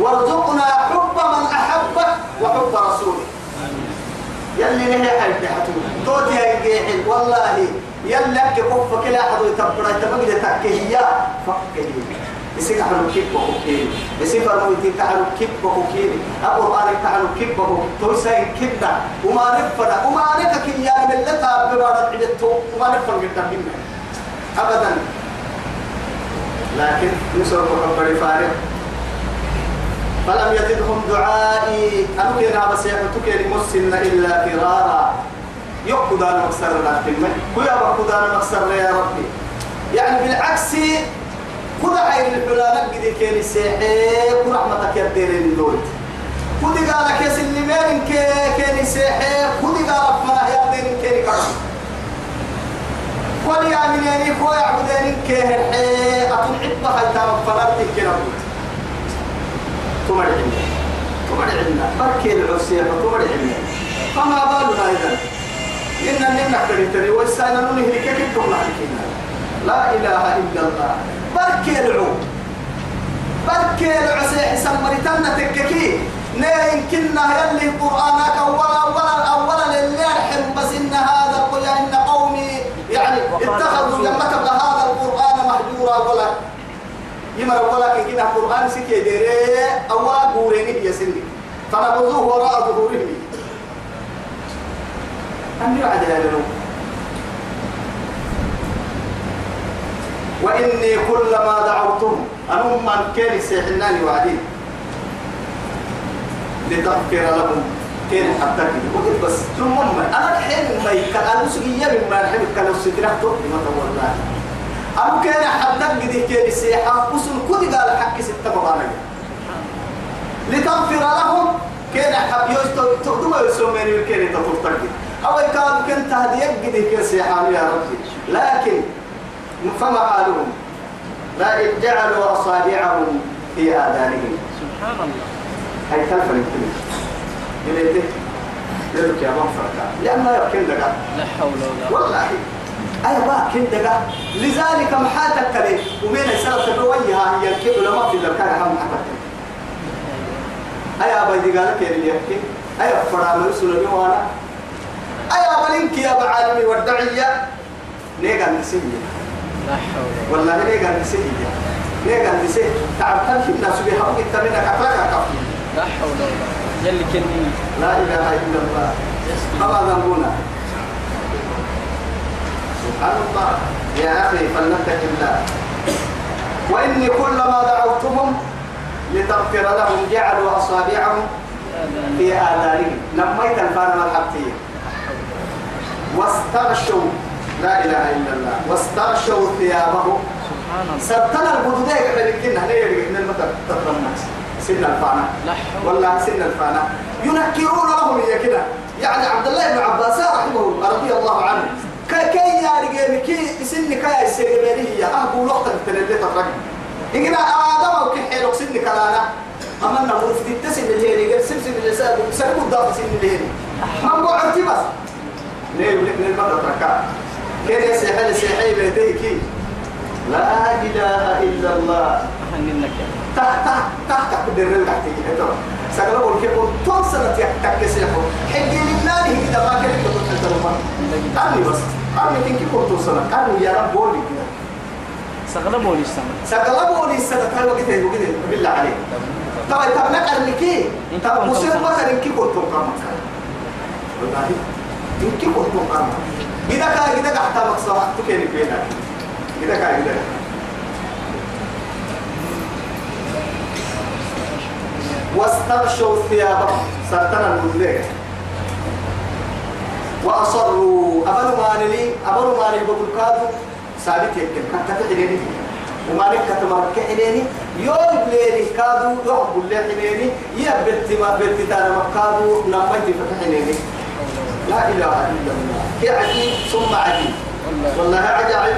وارزقنا حب من أحبك وحب رسولك يلي نهي حيث حتو. توتي يا والله يلي أكي كف كلا حدو يتبرا يتبقى تكهيا فكهي يسيك حلو كيف وكيني يسيك فرمو يتيك حلو كيف وكيني أبو بارك حلو كيف وكيني توسا كبدا وما نفدا وما نفك يا من اللي تابعنا عدتو وما نفر قدام أبدا. لكن يسر ربنا فارغ. فلم يزدهم دعائي. أنا كنا بس يحطوك لمسن إلا فرارا. أنا مكسر كويا بقود أنا مكسر يا ربي. يعني بالعكس كل عين الحلالة قد كان السيحي كل رحمتك يا ديرين دول. كل قال كيس اللي مين كان السيحي كل قال فما يا ديرين كان كرم. كل يا من يعني كويا عبدين كهرحي أتون عبها يتام فرارتك كنا تمر عندنا. تمر عندنا. بركي العسير تمر عندنا. فما بالنا إذا؟ إن نمنا كريتري والسنة ننهي كيف تقول لا إله إلا الله. بركي العو. بركي العسيح سمرتنا تككي. لا يمكننا يلي قرآنك أولا أولا أولا لله بس إن هذا قل إن اتخذوا لما تبقى هذا القرآن مهجورا ولا يمر ولا كنا القرآن سكي ديري أولا قوريني يا سني فنبذوه وراء ظهورهم. أم يعد هذا وإني كلما دعوتهم أنهم من كان سيحناني وعدين. لتغفر لهم. كان حتى كده وقلت بس ثم أنا الحين ما أنا سجيا مما الحين كانوا سترحتوا ما والله أنا كان حتى كده كان سيحة وصل كده قال حق ستة مبارك لتغفر لهم كان حب يستو تقدم يسومين كان تطرق أو كان كنت هديك كده كان سيحة يا ربي. لكن فما حالهم؟ لا جعلوا أصابعهم في آذانهم. سبحان الله. هاي كلفة نكتب يلي يلك يا من فرقا لأن لا يمكن لك لا حول ولا والله. أي ما كنت لك لذلك محاتك كلي ومين يسأل تبويها هي الكبر لما في لك كان هم حتى. أي أبا يدي قالك يا اللي يحكي. أي فرام رسول وأنا. أي أبا لنك يا أبا عالمي والدعية. نيقا نسيني. لا حول والله ليه قال تسيه تعرف كم الناس تمنى كفاك كفي لا حول ولا يلي كني لا إله إلا الله. فما ذنبنا. سبحان الله. يا أخي فلنتق الله. وإني كلما دعوتهم لتغفر لهم جعلوا أصابعهم في آذانهم. نميت الفارم الحبتية واستغشوا. لا إله إلا الله. واستغشوا ثيابهم. سبحان الله. سبتنا البدودية قبل كنا هنيا من المطر تطلعنا سن الفانا. والله سن الفانا. ينكرون لهم هي كده. يعني عبد الله بن عباس رحمه رضي الله عنه. كي كي يا رجال كي سن كي السيربيني هي. أهبو لقطة تنبيه تفرق. إننا آدم وكحيل سن كلانا. أما نقول في التسن اللي هي رجال سبسب اللي سابق الضغط سن اللي هي ما عرفتي بس؟ ليه ولك للمرة تركا كده يسيحي سيحي بيتيكي لا إله إلا الله. تحت تحت تحت بدر تحت كده سقلا بقول كيف طول سنة يحتك سيحو حقي لله كده ما كان يقدر تتكلم قالني بس. قالني كنك كنت سنة. قالوا يا رب بولي. كده سغلبوا لي السماء سقلا بقول السنة قال وقت هي وقت بالله عليك. طبعا طب نقل لك طب كنت سنة. مثلا انك كنت قامك والله انك كنت قامك إذا كان إذا قحت مقصود تكيني بينك. إذا كان إذا واستغشوا ثيابهم سرتنا المدلين وأصروا أبنوا مانلي أبنوا مانلي بقول كادو. ثابت يمكن كانت تحليني ومالك كتمرك حليني يوم ليني كادو يوم بلي حليني يا بنتي ما بنتي تانا مكادو نميتي فتحليني لا إله إلا الله. عجيب ثم عجيب. والله عجائب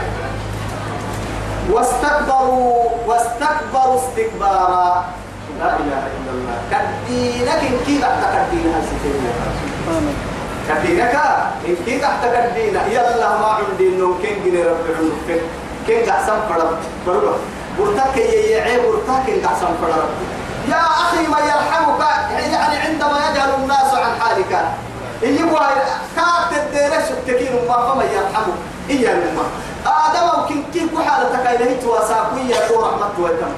واستكبروا واستكبروا استكبارا. لا إله إلا الله. كدينك إن كي تحت كدينها كدينك إن كي تحت كدينها يلا ما عندي إنه كين جني رب. عنك كين قحسن فرد فرد برتك يعيب برتك كين قحسن فرد يا أخي ما يرحمك. يعني عندما يجهل الناس عن حالك. اللي هو كاك تديرش تكين ما فما يرحمك. إيا المما آدم وكن كيف حالتك إليه تواساكوية ورحمة ويتم.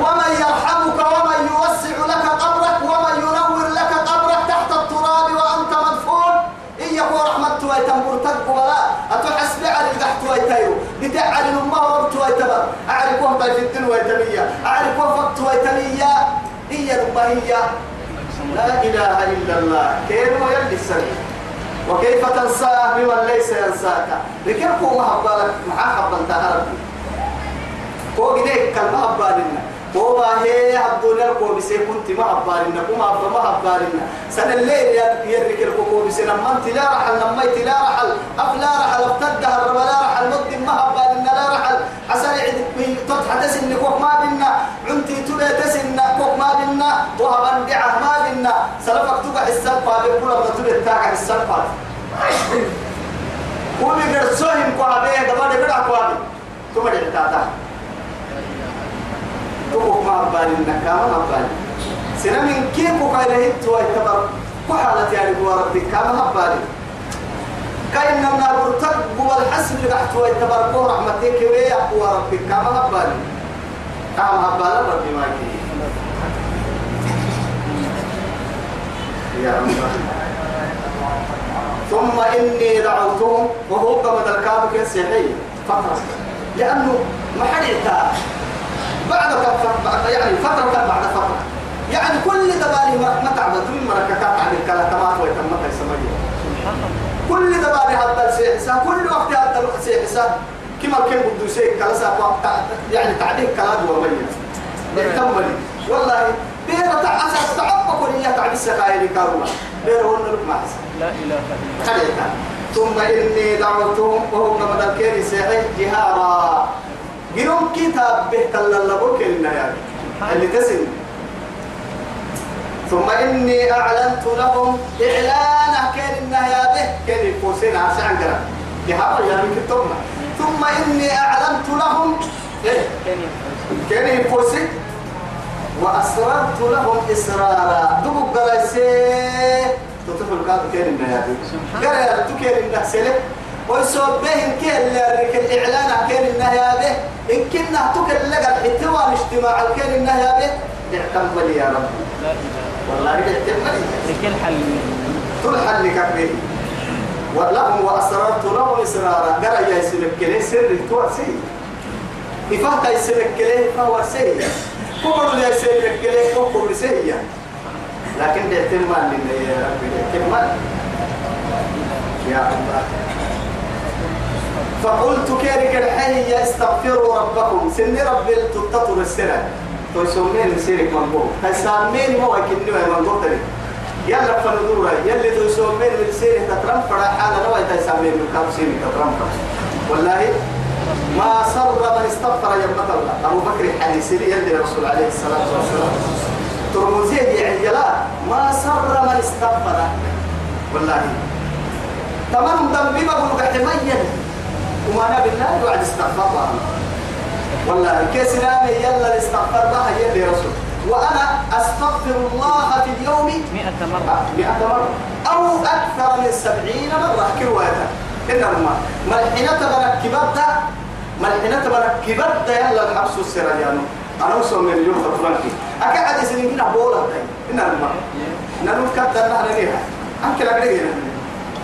ومن يرحمك ومن يوسع لك قبرك ومن ينور لك قبرك تحت التراب وأنت مدفون. إن يكون رحمة ويتم. برتك ولا. أتحسب على القحط ويتيو. بتعال الأمة وربط ويتبر أعرف وهم في الدين ويتمية أعرف فقط ويتمية إيا الأمة هي. لا إله إلا الله. كيف يلي السبيل؟ وكيف تنساه بمن ليس ينساك؟ لكن هو محبالك معاه حبلتها ربي. هو جديك كان محبالنا هو ما هي عبدنا الكو بسي كنت محبالنا كما عبد محبالنا سنة الليل يرك الكو بسي لما انت لا رحل لما انت لا رحل. أف لا رحل افتدها الرب لا رحل. مد محبالنا لا رحل. عسى تضحى تسن كوك ما بنا عنتي تبا تسن كوك ما بنا وهبن دعه ما بنا. سلفك تقع السلفة بيقول الله تبا تاقع السلفة. قومي قرصوهم كوابيه دبالي بڑا كوابي ثم دعتاتا تقوك ما أبالي النكامة ما أبالي سنة من كيف وقايله أنتوا يتبر كحالة يعني هو ربك كما أبالي كاين من برتق هو الحسن اللي تحت ويتبر كو رحمتك ويا هو ربك كما أبالي كما أبالي ربي ما يا ثم إني دعوتهم وهو قمد الكاب كالسيحي فترة. لأنه ما حدث بعد فترة يعني فترة بعد فترة. يعني كل دبالي ما تعبت من مرككات عن الكلاتمات ويتمت السمية سبحان الله كل دبالي هذا السيحسا كل وقت هذا السيحسا كما كان بده يسيك كلاسا يعني تعديل كلاد ومية يكمل والله بيرة تعسى تعبك وليا تعبي السقايا كارولا بيرة هون حسن. لا إله إلا الله. ثم إني دعوتهم وهم من الكير سيحي جهارا. جنوم كتاب به تلالبوك النهاية اللي تسن ثم إني أعلنت لهم إعلانه كان النهاية به كان يفوسين عسى عنقرا جهارا يعني كتبنا ثم إني أعلنت لهم إيه؟ كان يفوسين وأسررت لهم إسرارا. دبوا قريسي تطفل قاد كان النهاية سبحان قال يا رب كان النهاية ويسوب به إن كان لك الإعلان كان النهاية به. إن كنا تكل لك الحتوى الاجتماع كان النهاية به. اعتم لي يا رب. لا إله والله لكل حل. تلحل لك به ولهم وأسررت لهم إسرارا قرأ يسلك كلي سر توسي. إفاق يسلك كلي فهو سي كبر يسلك كلي كبر سي لكن ده احتمال لنا يا ربي ده احتمال يا الله. فقلت كيرك الحي استغفروا ربكم. سن ربي تتطر السنة. تسمين سيرك منبوه تسامين هو كنوا منبوه تري يلا فندورا يلي تسمين من سيرك تترم فرا حالا نوى تسامين من كم سيرك تترم والله ما سر من استغفر يا الله أبو بكر الحديث يلي الرسول عليه الصلاة والسلام ترمزيه يعني لا ما سر من استغفر والله تمام ذنبي بقول كحمية وما بالله وعد استغفر الله والله كسلام يلا الاستغفار بها يلي رسول. وأنا أستغفر الله في اليوم مئة مرة. مئة مرة. أو أكثر من سبعين مرة. كرواتا إنما ملحنة تبرك كبدا ملحنة تبرك كبدا يلا الحبس السريانو أنا وصل من اليوم تطلقي أكاد سنين من أبولا إنما نلوك كبدا نحن ليها. أنك لك لقينا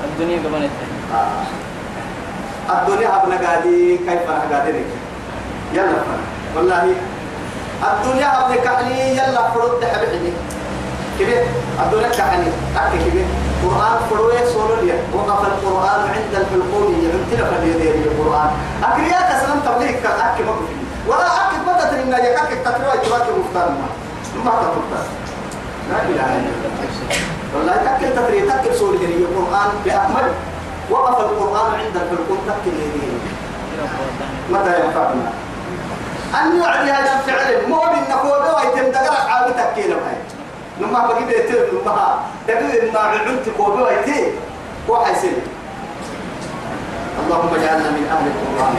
الدنيا الثاني آه. الدنيا أبنا قادي كيف أنا قادي يلا. والله الدنيا أبنا كحلي يلا فرد حبيبي. كبير الدنيا كحلي أكي كبير قرآن فروي سولوليا وقف القرآن عند الحلقوم. يمتلك اليدين القرآن. أكريات أسلم تبليغ كالأكي مقفي ولا أكي بدأت إن يكاك تتروي تباكي مفتان ما تفتان لا إله إلا الله. والله تكل تفري تكل سوري دي القرآن بأكمل. وقف القرآن عند الحلقوم. تكل يدين متى ينفعنا؟ أن يعدي هذا الفعل. مو بالنقوة ويتم دقرق عابي تكينا بهاي نما بقي بيتر نما دقيق ما علمت قوة ويتي وحيسن اللهم اجعلنا من أهل القرآن.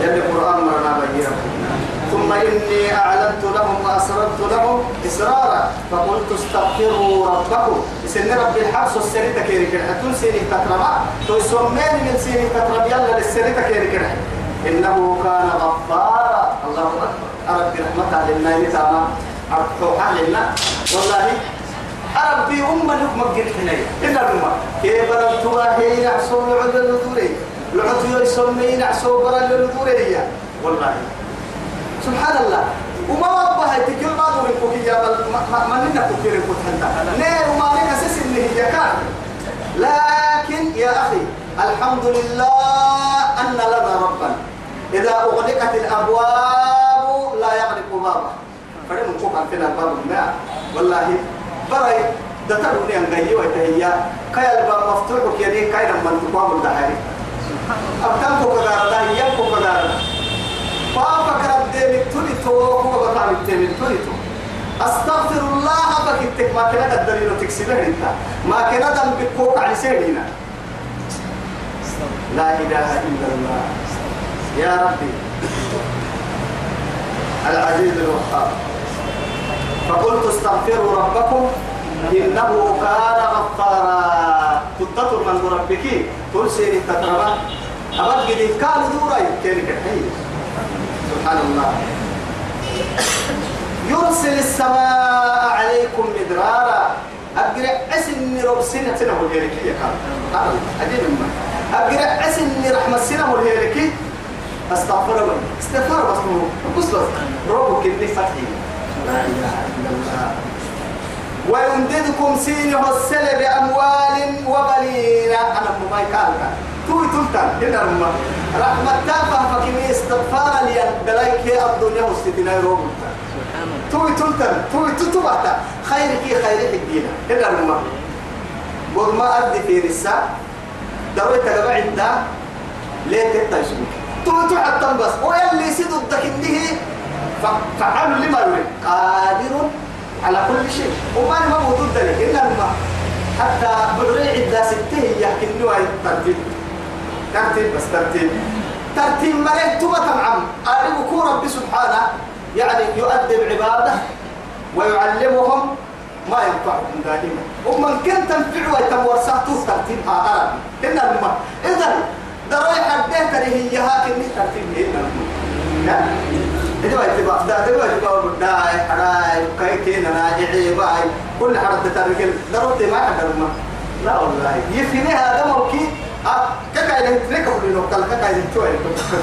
يلي القرآن مرنا بهيرا ثم إني أعلنت لهم وأسررت لهم إسرارا. فقلت استغفروا ربكم. سن ربي الحبس السنة كيري كده حتون سيني تتربع تو من سيني تتربع يلا للسنة كيري كده إنه كان غفارا. الله أكبر. أرد رحمة لله نتاما أرحوها لله والله أربي أمة مجد حنية إن الأمة. كيف ربتها هي نعسو لعد النذوري لعد يسمي نعسو برا النذوري والله. سبحان الله وما وضبها تكير ما دور الكوكية بل ما ننا كوكير الكوكية ليه وما أساس إنه هي كان لكن يا أخي الحمد لله أن لنا ربا. إذا أغلقت الأبواب لا يغلق بابا فريم نكوك عندنا الباب الماء. والله برأي دتروني أن جاي وتهيا كاي الباب مفتوح كيدي كاي لما تقام الدحاري أبتم كوكا دا يم كوكا دا بابا كرب ديمك تولي تو كوكا بتعمل ديمك تولي تو. أستغفر الله بكتك ما كنا الدليل تكسبه أنت ما كنا دم بكوك على سيدنا. لا إله إلا الله. يا ربي. العزيز الوهاب. فقلت استغفروا ربكم إنه كان غفارا. تتطر من ربك تلسي التقربة أبد قد كان دورا كحي سبحان الله. يرسل السماء عليكم مدرارا. أقرأ أسن رب سنة سنة والهيركية كان أجيب ما أقرأ أسن رحمة سنة والهيركية أستغفر الله. أستغفر بس مو بس. ربك اللي فتحي. لا إلا الله. ويمددكم سينه السل بأموال وبنين. أنا ما يكالك توي تلتن هنا رمى. رحمة تافة فكمي استغفار لي بلايك الدنيا سبحان الله توي تلتن توي تتبعت خيرك خيرك الدين. هنا رمى. قد ما أدي في رسا دوي تقبع عدا ليه تتجمك توي تحطم بس ويلي سيدك إنه فعل لما يريد. قادر على كل شيء. وما ما موجود ذلك إلا ما حتى بدري عدة ستة يحكي إنه ترتيب. ترتيب بس ترتيب. ترتيب مريت تبا تمعم أعلمكم ربي سبحانه يعني يؤدب عباده ويعلمهم ما ينفعهم دائما. ومن كان تنفع ويتم ورساته ترتيبها أرد إن الماء إذن دروي حده كره هي هاك ترتيب هنا إذا ده ده ما يتبع ده حراي كاي كنا ناجي باي كل حرد تركل دروت ما حدا ما. لا والله. يفيني هذا موكي. كاي نترك ولي نقطة كاي نتوي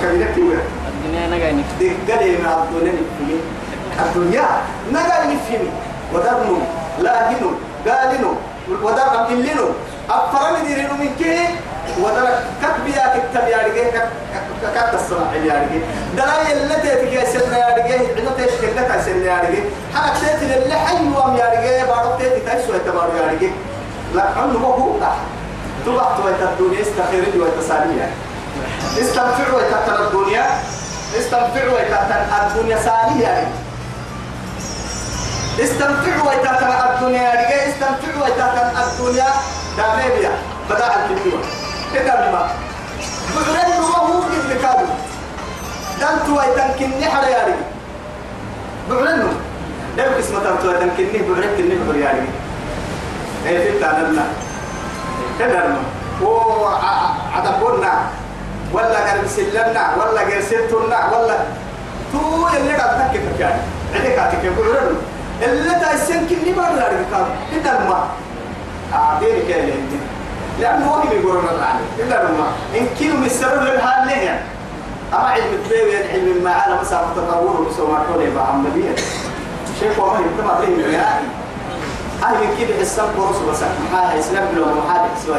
كاي نتوي الدنيا أنا قاعد دي قدي ما الدنيا نفهمي الدنيا نقا نفهمي ودرنو لاهنو قالنو ودر أبدلنو أفرم ديرنو من كي ودر كتبيا كتب يا رجال كت الصنع يا رجال. دراي اللي تيجي يسلنا يا رجال عندنا تيجي كلها تسلنا يا رجال. حنا تيجي اللي حيوام يا رجال؟ بارو تيجي تيجي تبارو يا رجال. لا عنه هو تبع تويت الدنيا استخير ويتسالية استنفع ويتتر الدنيا استنفع ويتتر الدنيا سالية يعني. استنفع ويتتر الدنيا رجع استنفع ويتتر الدنيا. داميبيا بدأ الدنيا بعدين هو هو قد كادو دان تو ويتنكني حدا يا رجع بعدين ده اسمه تنتو ويتنكني بعدين كني؟ رجع إيه في تاننا كده هو عدبنا ولا قال سلمنا ولا قال سلتنا ولا. تو اللي قاعد تحكي كان عندك عتك يقولون اللي تايسن كني ركاب كده ما. عادين كده لأنه اللي يقولون الرعد إلا ما إن كيلو من السبب للحال ليه أما علم التباوي علم المعاني مسافة تطور وسوى كوني بعملية شيخ والله يبقى ما فيه يعني هاي من كده السلام قرص بس هاي إسلام بلو محاد سوى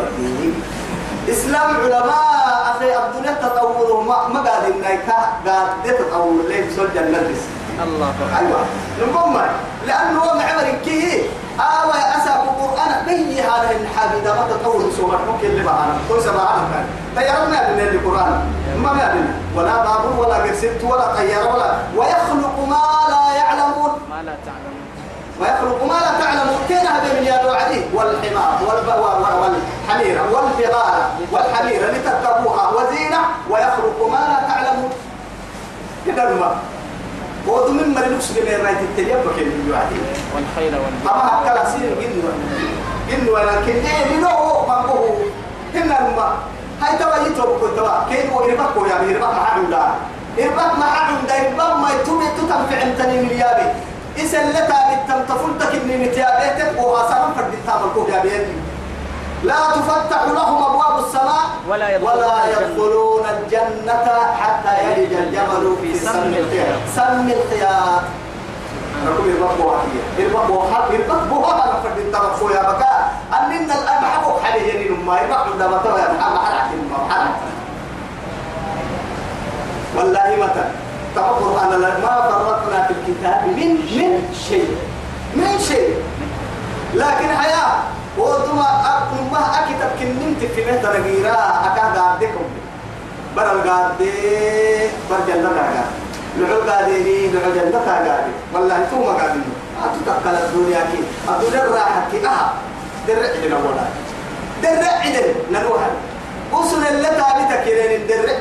إسلام علماء أخي الدنيا تطور ما قاعد إنك قاعد تطور ليه؟ بسول جنة الله أكبر. أيوة. نقوم لأنه هو معمر كي آوى أسا القرآن. بي هذا الحبيب ما تطور سوى ممكن اللي معنا. كل سبعة كان طيرنا من القرآن ما ما ولا بابور ولا قرسلت ولا طيارة ولا. ويخلق ما لا يعلمون. ما لا تعلمون. ويخلق ما لا تعلمون. كان هذا من يد وعدي والحمار والحمير والبغال والحمير. لتركبوها وزينة. ويخلق ما لا تعلمون. كده ما. ودو من مري نفس من رايت التليب بكين الوعدي والخيل والبغال أما هكذا سير جنوا جنوا لكن إيه لنو ما هو. هنا الماء. هاي توا يتوب كتوا كيف هو يربك ويا يربك ما حد ولا. يربك ما حد ولا. يربك ما يتوب تتنفع انتني مليابي إسلتا بالتم تفلتك إني متيابيتك وغاسرا فرد التامل يا بيدي لا تفتح لهم أبواب السماء ولا يدخلون ولا الجنة. يدخلون الجنة حتى يلج الجمل في سم الخياط سم الخياط نقول يربطوا هي يربطوا حق يربطوا هذا فرد التامل يا بكاء أننا الآن حقوق حالي يعني لما يربطوا ده بطوا يا محمد حرك والله متى تعبر أنا ما فرطنا في الكتاب من من شيء. من شيء. لكن حياة. وطما أكون ما أكتب كننت في مهد رقيرا أكاد أعدكم برا القادة بر جنة قادة لعو قاديني لعو جنة قادة والله توما قادين أتتقل الدنيا كي. الدنيا راحة كي. أها. درع ولا. درع نروح وصل اللي تابتك كيرين. درع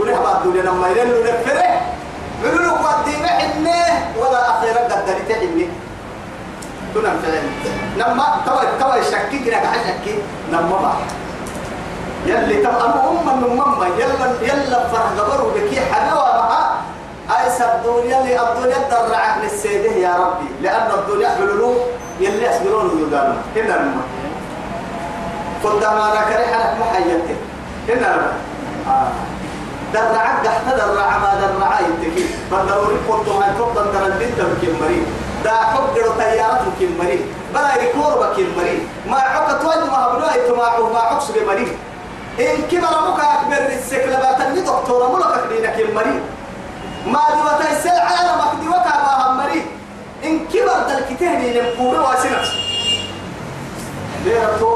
لنا بعد الدنيا. لما يلنو نفره يقولوا قديمة حنة ولا أخيرا قدرت حنة تنام فعلا نما توا توا يشكي كنا قاعد شكي. نما ما. يلي تم أم أم من ماما يلا يلا فرح قبروا بكي. حلاوة معها أي الدنيا اللي الدنيا ترعك للسيده يا ربي. لأن الدنيا حلولو يلي أسبرون يدانا هنا نما. قدام أنا كريحة محيطة هنا نما. آه. درعك تحت درع ما درع يتكي. بدروري قلت ما تفضل در البنت بكين مريض. دا حب در طيارات بكين مريض بلا يكور بكين مريض ما عقد وجه ما بلا يتماعه ما عقص بمريض إن كبر أبوك أكبر السكلبات اللي دكتورة ملك دينك المريض ما دي وتيسل على ما وكا مريض إن كبر دلكتين ينبور واسنة بيرتو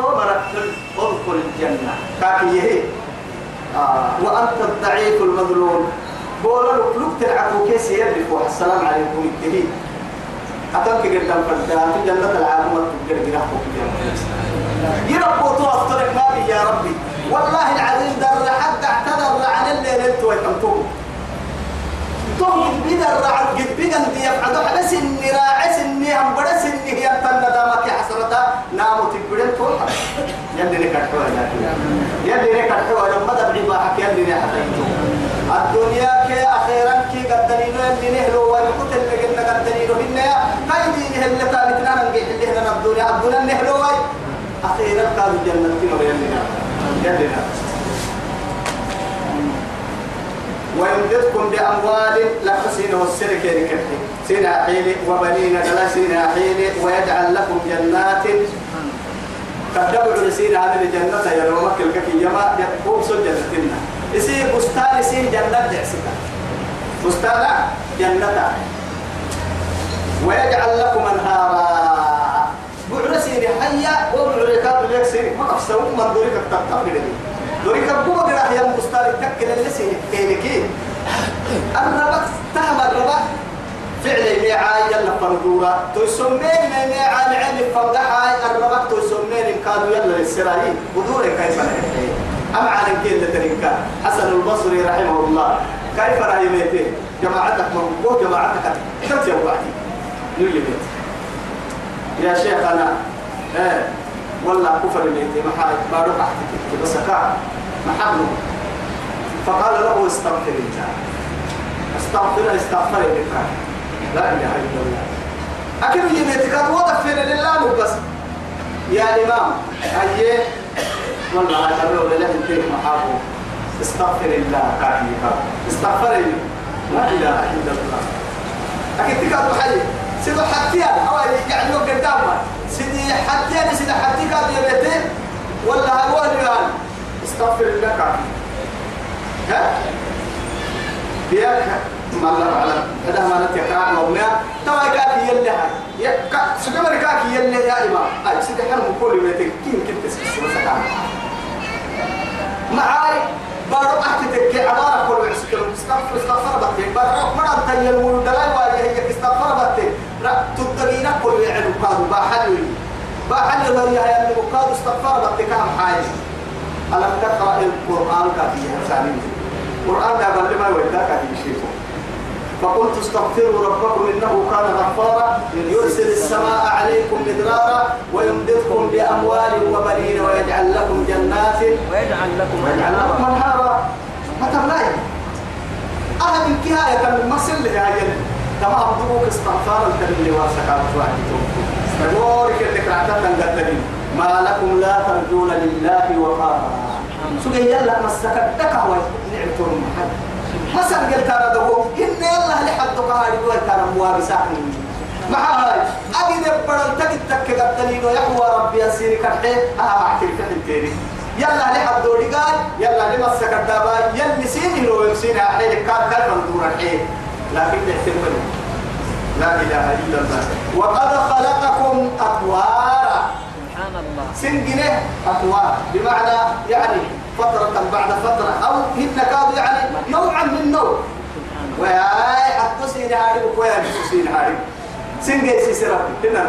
مرتب ادخل الجنة. كاكي يهي. آه. وأنت الضعيف المظلوم. بولا لك لك تلعبوا كيس يدرك السلام عليكم. التهي أتمك قدام فردان في جنة العالم وتقدر جراحك يربوا توفرك ما بي يا ربي والله العظيم در حد اعتذر عن الليل انت ويكمتوه تهم بدر عن قد بيجن دي يفعدوا حبس اني راعس اني هم بدس اني هي تندامك يا حسرتا ناموا تبدن توحد يلي لك الحوى يلي لك الحوى لما دبعي باحك يلي لك الدنيا كي أخيرا كي قد دليلو يلي نهلو والقتل اللي قلنا قد كايدي نهل ثابتنا ننقل اللي هنا الدنيا الدنيا نهلو واي أخيرا كانوا جنة كنو يلي يلي ويمددكم بأموال لا تسين والسرك لكتك سينا حيلي وبنين لا سينا حيلي ويجعل لكم جنات. كتبوا لسينا هذه الجنة يا رومك الكفي يما يقوم سن جنتنا يصير بستان يصير جنة جعسك بستان جنة. ويجعل لكم أنهارا. بعد سيري حيا وبعد لك سيري ما قفسوا من دورك تتقبل دورك بقوة قراح يا بستان تكل اللي سيري كينكين الربط تهم الربط فعل ميعاي يلا فردورا. تسمين ميعاي العلم فردحاي. الربط تسمين كانوا يلا للسرائيل بدوري كيف أم على كيل تريكا حسن البصري رحمه الله. كيف رأيته جماعتك مربوط جماعتك كم نيجي يا شيخ أنا إيه والله كفر بيتي محاي بارو أحتك بس كا محبه فقال له استغفر الله استغفر استغفر الله لا إله إلا الله. أكيد يميتك وضفر لله بس يا إمام أيه؟ والله هذا ولا له انتهي محابو استغفر الله. كافيها استغفر لا إله إلا الله. أكيد تكاد حي سيدو حتى أو يعني لو قدام سيدي حتى سيدي حتى كاد يبيتين ولا هو قال استغفر كافي ها؟ بياك ما الله على هذا ما نتيقع مونا توا هاي يا سكمر كافي يلي يا إمام. أي سيدي حرم كل يبيتين كين كنت تسكت معاي. بارو أحتك استغفر استغفر بتي بارو. ما أنت يلون دلائل واجه هي استغفر بتي لا تدرينا كل يعلو كادو بحلو بحلو هي هي المقاد استغفر بتي كم حاجة. ألم تقرأ القرآن كافية سالم القرآن ده قبل ما يوداك شيء فقلت استغفروا ربكم إنه كان غفارا يرسل السماء عليكم مدرارا ويمددكم بأموال وبنين ويجعل لكم جنات ويجعل لكم ويجعل لكم أنهارا. هتبلاي أهل الكهاية كان مسل لها تمام ضبوك استغفارا كان اللي واسكات واحد فدورك انك رعتنا قدرين ما لكم لا ترجون لله وقارا. سوى يلا مسكت؟ دكا نعمتهم محل مثلا قلت أنا دو إن الله لحد قاعد يقول ترى موارساتني مع هاي أبي دبر تك تك قتلين يحوى ربي يسير كحه آه أحكي لك التاني يلا لحد دوري قال يلا لما سكت يلي سيني لو يسيني احيل كان كان مندور الحين لكن احتمل لا إله إلا الله. وقد خلقكم أطوارا. سبحان الله. سنجنه أطوار. بمعنى يعني فترة بعد فترة أو هن كادوا يعني نوعا من نوع. وياي حتى سين هاري وكويا سين هاري سنجي سيسرا هنا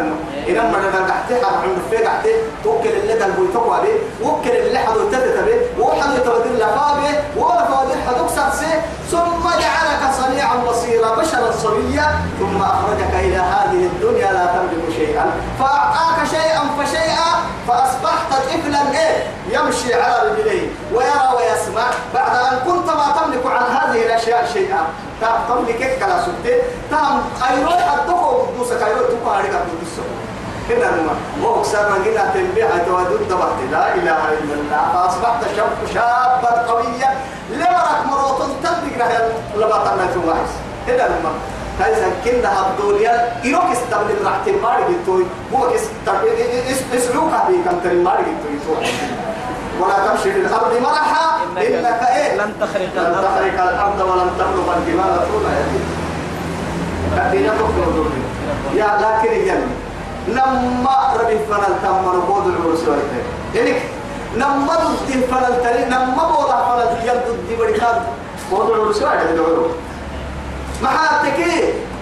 إن ما نقدر تحت حرف عند في تحت توكل اللي ده البوي تقوى به. وكل اللي حدو تتت به. وحدو يتبدل لفابه ولا فاضل حدوك سرسي ثم جعلك صنيعا بصيرا بشرا صبيا ثم أخرجك إلى هذه الدنيا لا تملك شيئا. فأعطاك شيئا فشيئا فأصبحت طفلا إيه؟ يمشي على رجليه ويرى ويسمع. بعد أن كنت ما تملك عن هذه الأشياء شيئا. تملك كلا سبت تهم أيروي الدكو قدوسك أيروي تكو هاريك قدوسك كده نما وهو سامع كده تنبيه تودد دبرت لا إله إلا الله. فأصبحت شاب شابا قويا. لمرك مروت تنتقل لبطلنا ثم عايز كده نما هذا كنا هبدوليا إيروك استقبل راحتي ماري جتوي هو كس إسلوك هذه كم تري ماري جتوي ولا تمشي في الأرض مرحا. إنك إيه؟ لن تخرق لن الأرض. تخرق الأرض ولن تبلغ الجبال طولا يدي يا لكن يجنن لما ربي فنل تم ربود العرس ويته يعني لما ضد فنل تري لما بوضع فنل يد ضد بركات بود العرس ويته محاتك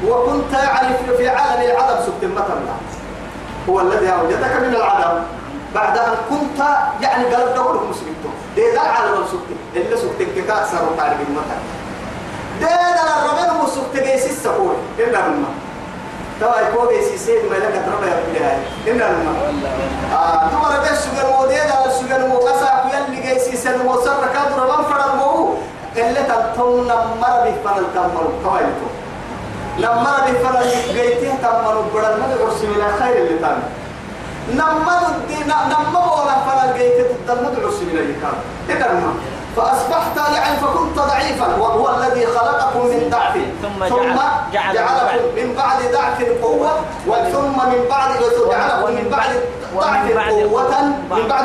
وكنت يعني في- عالم العدم سبت مثلا هو الذي أوجدك من العدم. بعد أن كنت يعني قلب دورك مسلمته ده عالم سبت اللي سبتك كاسر وتعرف المثل ده الرمين مسبت جيس السهول إلا المثل توا يكون يسيسيد ما لك تربى يا ابن هاي إن الماء آه تمر بس سجن موديد على سجن مقاسا يلي جاي سيسن وصر كادر من فرد مو. اللي تنتون نمر بفن التمر كويتو نمر بفن جيته تمر بدل ما تقول من الخير اللي تاني نمر الدين نمر ولا فن جيته تدل ما تقول من الكام إن الماء فأصبحت يعني فكنت ضعيفا وهو الذي خلقكم من ضعف. ثم ثم جعل- جعلكم من بعد ضعف قوة وثم من بعد جعلكم من بعد ضعف قوة. من بعد